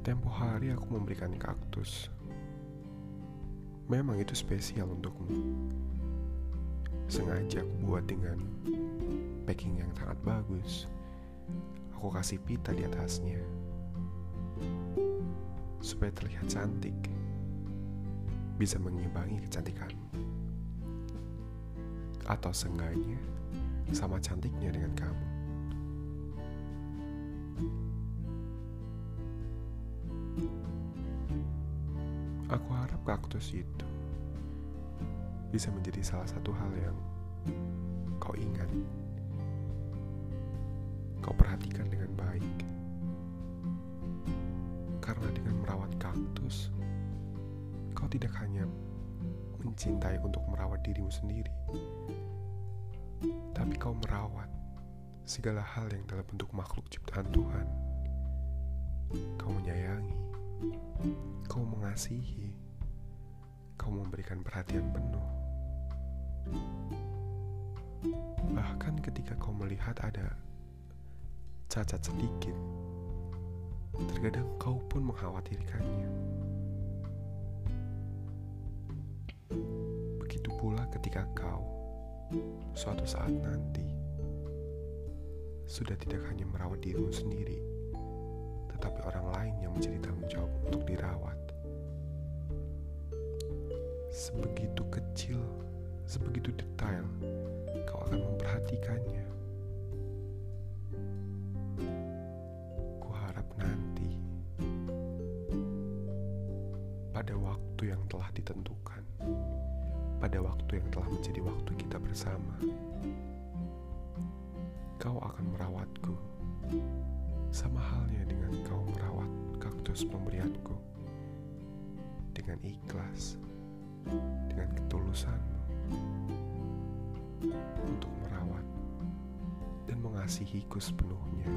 Tempo hari aku memberikan kaktus. Memang itu spesial untukmu. Sengaja aku buat dengan packing yang sangat bagus. Aku kasih pita di atasnya. Supaya terlihat cantik. Bisa mengimbangi kecantikanmu. Atau seenggaknya sama cantiknya dengan kamu. Aku harap kaktus itu bisa menjadi salah satu hal yang kau ingat, kau perhatikan dengan baik. Karena dengan merawat kaktus, kau tidak hanya mencintai untuk merawat dirimu sendiri, tapi kau merawat segala hal yang dalam bentuk makhluk ciptaan Tuhan. Kau kau mengasihi, kau memberikan perhatian penuh. Bahkan ketika kau melihat ada cacat sedikit, terkadang kau pun mengkhawatirkannya. Begitu pula ketika kau suatu saat nanti sudah tidak hanya merawat dirimu sendiri, tetapi orang lain yang menjadi tanggung jawab untuk dirawat. Sebegitu kecil, sebegitu detail, kau akan memperhatikannya. Kuharap nanti, pada waktu yang telah ditentukan, pada waktu yang telah menjadi waktu kita bersama, kau akan merawatku sama halnya dengan kau merawat kaktus pemberianku dengan ikhlas, dengan ketulusanmu untuk merawat dan mengasihiku sepenuhnya.